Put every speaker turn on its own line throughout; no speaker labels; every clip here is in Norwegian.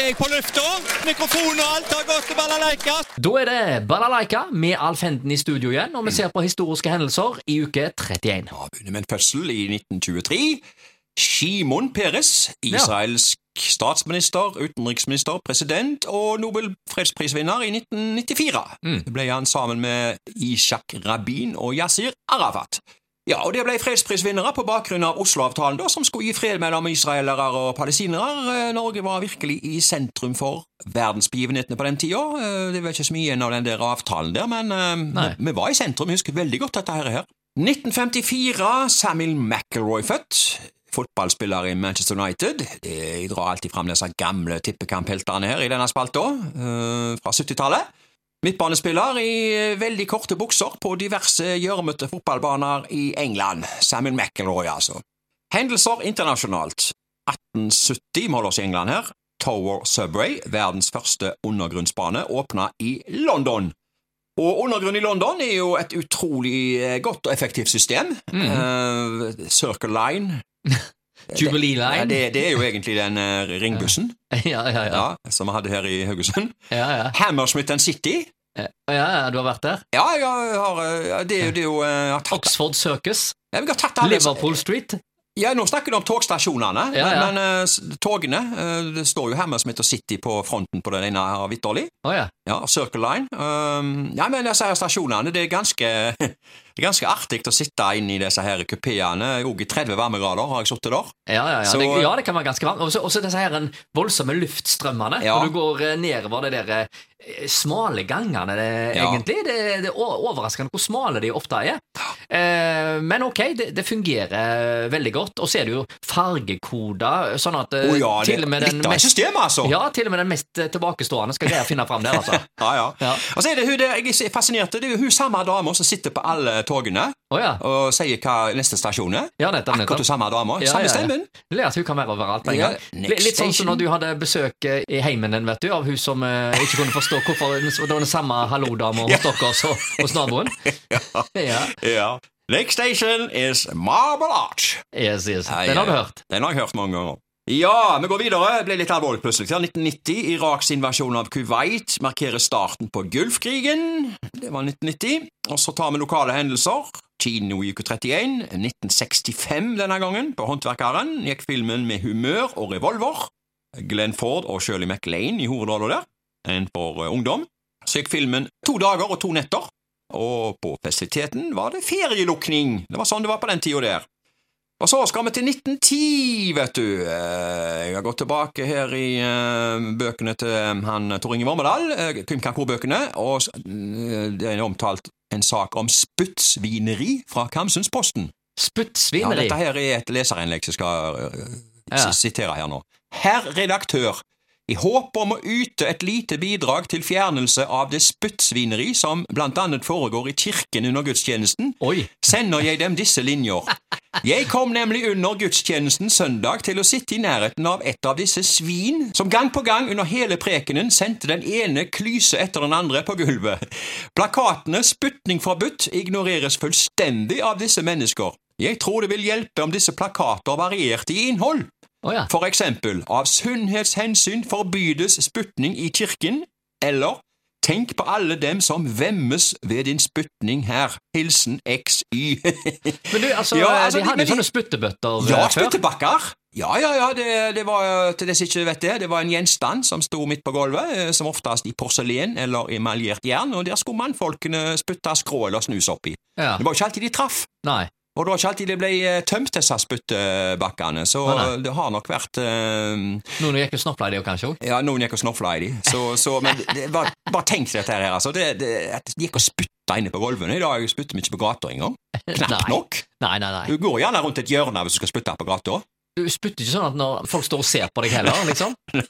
er jeg på lufta. Mikrofon og alt har gått til balalaika.
Da er det Balalaika med Alf Henden i studio igjen, og vi ser på historiske hendelser i uke 31.
Ja, begynner med en fødsel i 1923. Shimon Peres, israelsk statsminister, utenriksminister, president og Nobel fredsprisvinner i 1994.
Mm.
Det ble han sammen med Ishak Rabin og Yasir Arafat. Ja, og Det ble fredsprisvinnere på bakgrunn av Oslo-avtalen, da, som skulle gi fred mellom israelere og palestinere. Eh, Norge var virkelig i sentrum for verdensbegivenhetene på den tida. Eh, Det var ikke så mye igjen av den der avtalen der, men eh,
Nei.
vi, var i sentrum. Jeg husker veldig godt dette her. 1954, Samuel McElroy født. Fotballspiller i Manchester United. Jeg drar alltid fram disse gamle tippekamp-heltene her i denne spalta, fra 70-tallet. Midtbanespiller i eh, veldig korte bukser på diverse gjørmete fotballbaner i England. Samuel McElroy, altså. Hendelser internasjonalt. 1870 må holde oss i England her. Tower Subway, verdens første undergrunnsbane, åpna i London. Og undergrunnen i London er jo et utrolig eh, godt og effektivt system. Eh, Circle Line.
Jubilee
Ja,
Line.
det, det er jo egentlig den eh, ringbussen
Ja, ja, ja.
ja, som vi hadde her i Haugesund.
ja, ja.
Hammersmith and City.
ja, ja du har vært der?
Ja, jeg har, eh, det, er jo- det eh,
Oxford Circus.
ja, vi har tatt alle,
Liverpool Street.
Ja, Nå snakker du om togstasjonene,
Ja, ja.
men, eh, togene uh, Det står jo Hammersmith og City på fronten på den ene her, vitterlig.
Oh, ja.
Ja, Circle Line. Um, ja, men disse her stasjonene, det er ganske, det er ganske artig å sitte inne i disse her kupeene. Òg i 30 varmegrader har jeg sittet der.
Ja, ja, ja.
Så-
det, ja, det kan være ganske varmt. Og så- disse her en voldsomme luftstrømmene.
Ja.
Når du går eh, nedover det der eh, smale gangene, det,
Ja.
egentlig. Det, det er overraskende hvor smale de ofte er. Eh, men ok, det, det fungerer veldig godt. Og så er det jo fargekoder, sånn at
oh, ja,
til og med den mest
system, altså.
ja, til og med den mest eh, tilbakestående skal greie å finne fram der, altså.
Ja, ja.
Ja.
Og så er det hun der, jeg er fascinert, det er jo hun samme dama som sitter på alle togene
oh, ja.
og sier hva neste stasjon er.
Ja, nettopp,
Akkurat
nettopp.
den samme dama.
Ja,
samme
ja, ja.
stemmen.
Det er at hun kan være overalt på en
Ja,
gang. Litt, sånn som når du hadde besøk eh, i heimen din, vet du, av hun som eh, ikke kunne forstå hvorfor det var den samme hallo-dama hos dere og hos naboen. Ja.
Ja. Next station is Marble Arch.
Yes, yes. Den har du hørt.
Den har jeg hørt mange ganger. Ja, vi går videre. Det ble litt alvorlig plutselig. Til 1990. Iraks invasjon av Kuwait markerer starten på Gulfkrigen. Det var 1990. Og så tar vi lokale hendelser. Kino i uke 31. 1965 denne gangen. På Håndverkeren gikk filmen med humør og revolver. Glenn Ford og Shirley MacLaine i hovedrollen der. En for eh, ungdom. Så gikk filmen to dager og to netter. Og på festiviteten var det ferielukning. Det var sånn det var på den tida der. Og så skal vi til 1910, vet du. Eh, Jeg har gått tilbake her i eh, bøkene til eh, han Tor Inge Vormedal, Kim Kanko-bøkene, og det er omtalt en sak om spyttsvineri fra Kamsundsposten. Ja, dette her er et leserinnlegg som skal
Ja.
sitere her nå. Herr redaktør, i håp om å yte et lite bidrag til fjernelse av det spyttsvineri som blant annet foregår i kirken under gudstjenesten,
Oi.
sender jeg dem disse linjer. Jeg kom nemlig under gudstjenesten søndag til å sitte i nærheten av et av disse svin, som gang på gang under hele prekenen sendte den ene klyse etter den andre på gulvet. Plakatene 'Spytning forbudt' ignoreres fullstendig av disse mennesker. Jeg tror det vil hjelpe om disse plakater varierte i innhold.
Oh ja.
For eksempel, av sunnhetshensyn forbydes spytning i kirken, eller Tenk på alle dem som vemmes ved din spytning her. Hilsen XY.
Men du, altså,
Ja, altså,
de
de-
hadde jo sånne spyttebøtter eh,
ja,
før.
spyttebakker. Ja, ja, ja, det, det var til dere ikke vet det, det var en gjenstand som sto midt på gulvet, eh, som oftest i porselen eller emaljert jern, og der skulle mannfolkene spytte skrå eller snus oppi.
Ja.
Det var jo ikke alltid de traff.
Nei.
Og det var ikke alltid det ble eh, tømt, disse spyttbakkene, så
Å, nei.
det har nok vært um...
Noen gikk og snofla i det kanskje òg.
Ja, noen gikk og snofla i de, så, så men det, bare, bare tenk dette her, altså. Det, det, at de gikk og spytta inne på gulvene. I dag spytter vi ikke på gata engang. Knapt
Nei.
nok.
Nei, nei, nei.
Du går gjerne rundt et hjørne hvis du skal spytte på gata.
Du spytter ikke sånn at når folk står og ser på deg heller, liksom.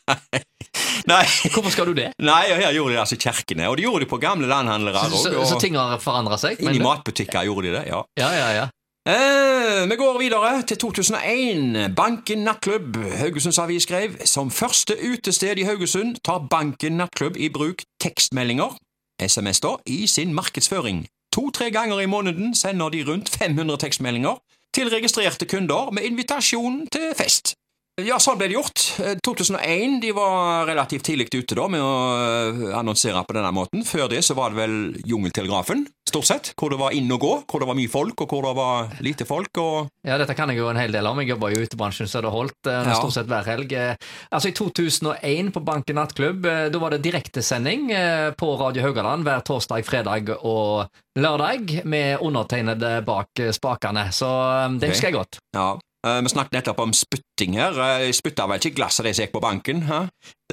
Nei,
Hvorfor skal du det?
nei, og her gjorde de det altså i kirkene, og de gjorde det på gamle landhandlere
Så, så, så ting har forandra seg? Inni
matbutikker gjorde de det, ja.
Ja, ja, ja.
Eh, vi går videre til 2001. Banken nattklubb. Haugesunds Avis skrev som første utested i Haugesund tar Banken nattklubb i bruk tekstmeldinger, SMS da, i sin markedsføring. To-tre ganger i måneden sender de rundt 500 tekstmeldinger til registrerte kunder med invitasjon til fest. Ja, sånn ble det gjort. Eh, 2001 de var relativt tidlig ute da med å eh, annonsere på denne måten. Før det så var det vel Jungeltelegrafen, stort sett. Hvor det var inn og gå, hvor det var mye folk, og hvor det var lite folk. og...
Ja, dette kan jeg jo en hel del om. Jeg jobber jo i utebransjen, så det holdt eh,
Ja.
stort sett hver helg. Eh, Altså I 2001 på Banken nattklubb, eh, da var det direktesending eh, på Radio Haugaland hver torsdag, fredag og lørdag, med undertegnede bak eh, spakene. Så eh, det
okay.
husker jeg godt.
Ja. Eh, Vi snakket nettopp om spytting her. Eh, spytta vel ikke glasset de som gikk på banken? Hæ?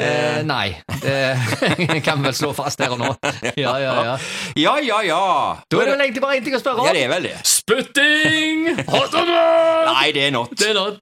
Eh, nei, det kan vi vel slå fast her og nå. Ja, ja, ja.
Ja, ja, ja.
Da er det vel egentlig bare én ting å spørre om.
Ja, det er vel det.
Spytting! Hot or not?
Nei, det er not.
Det er not.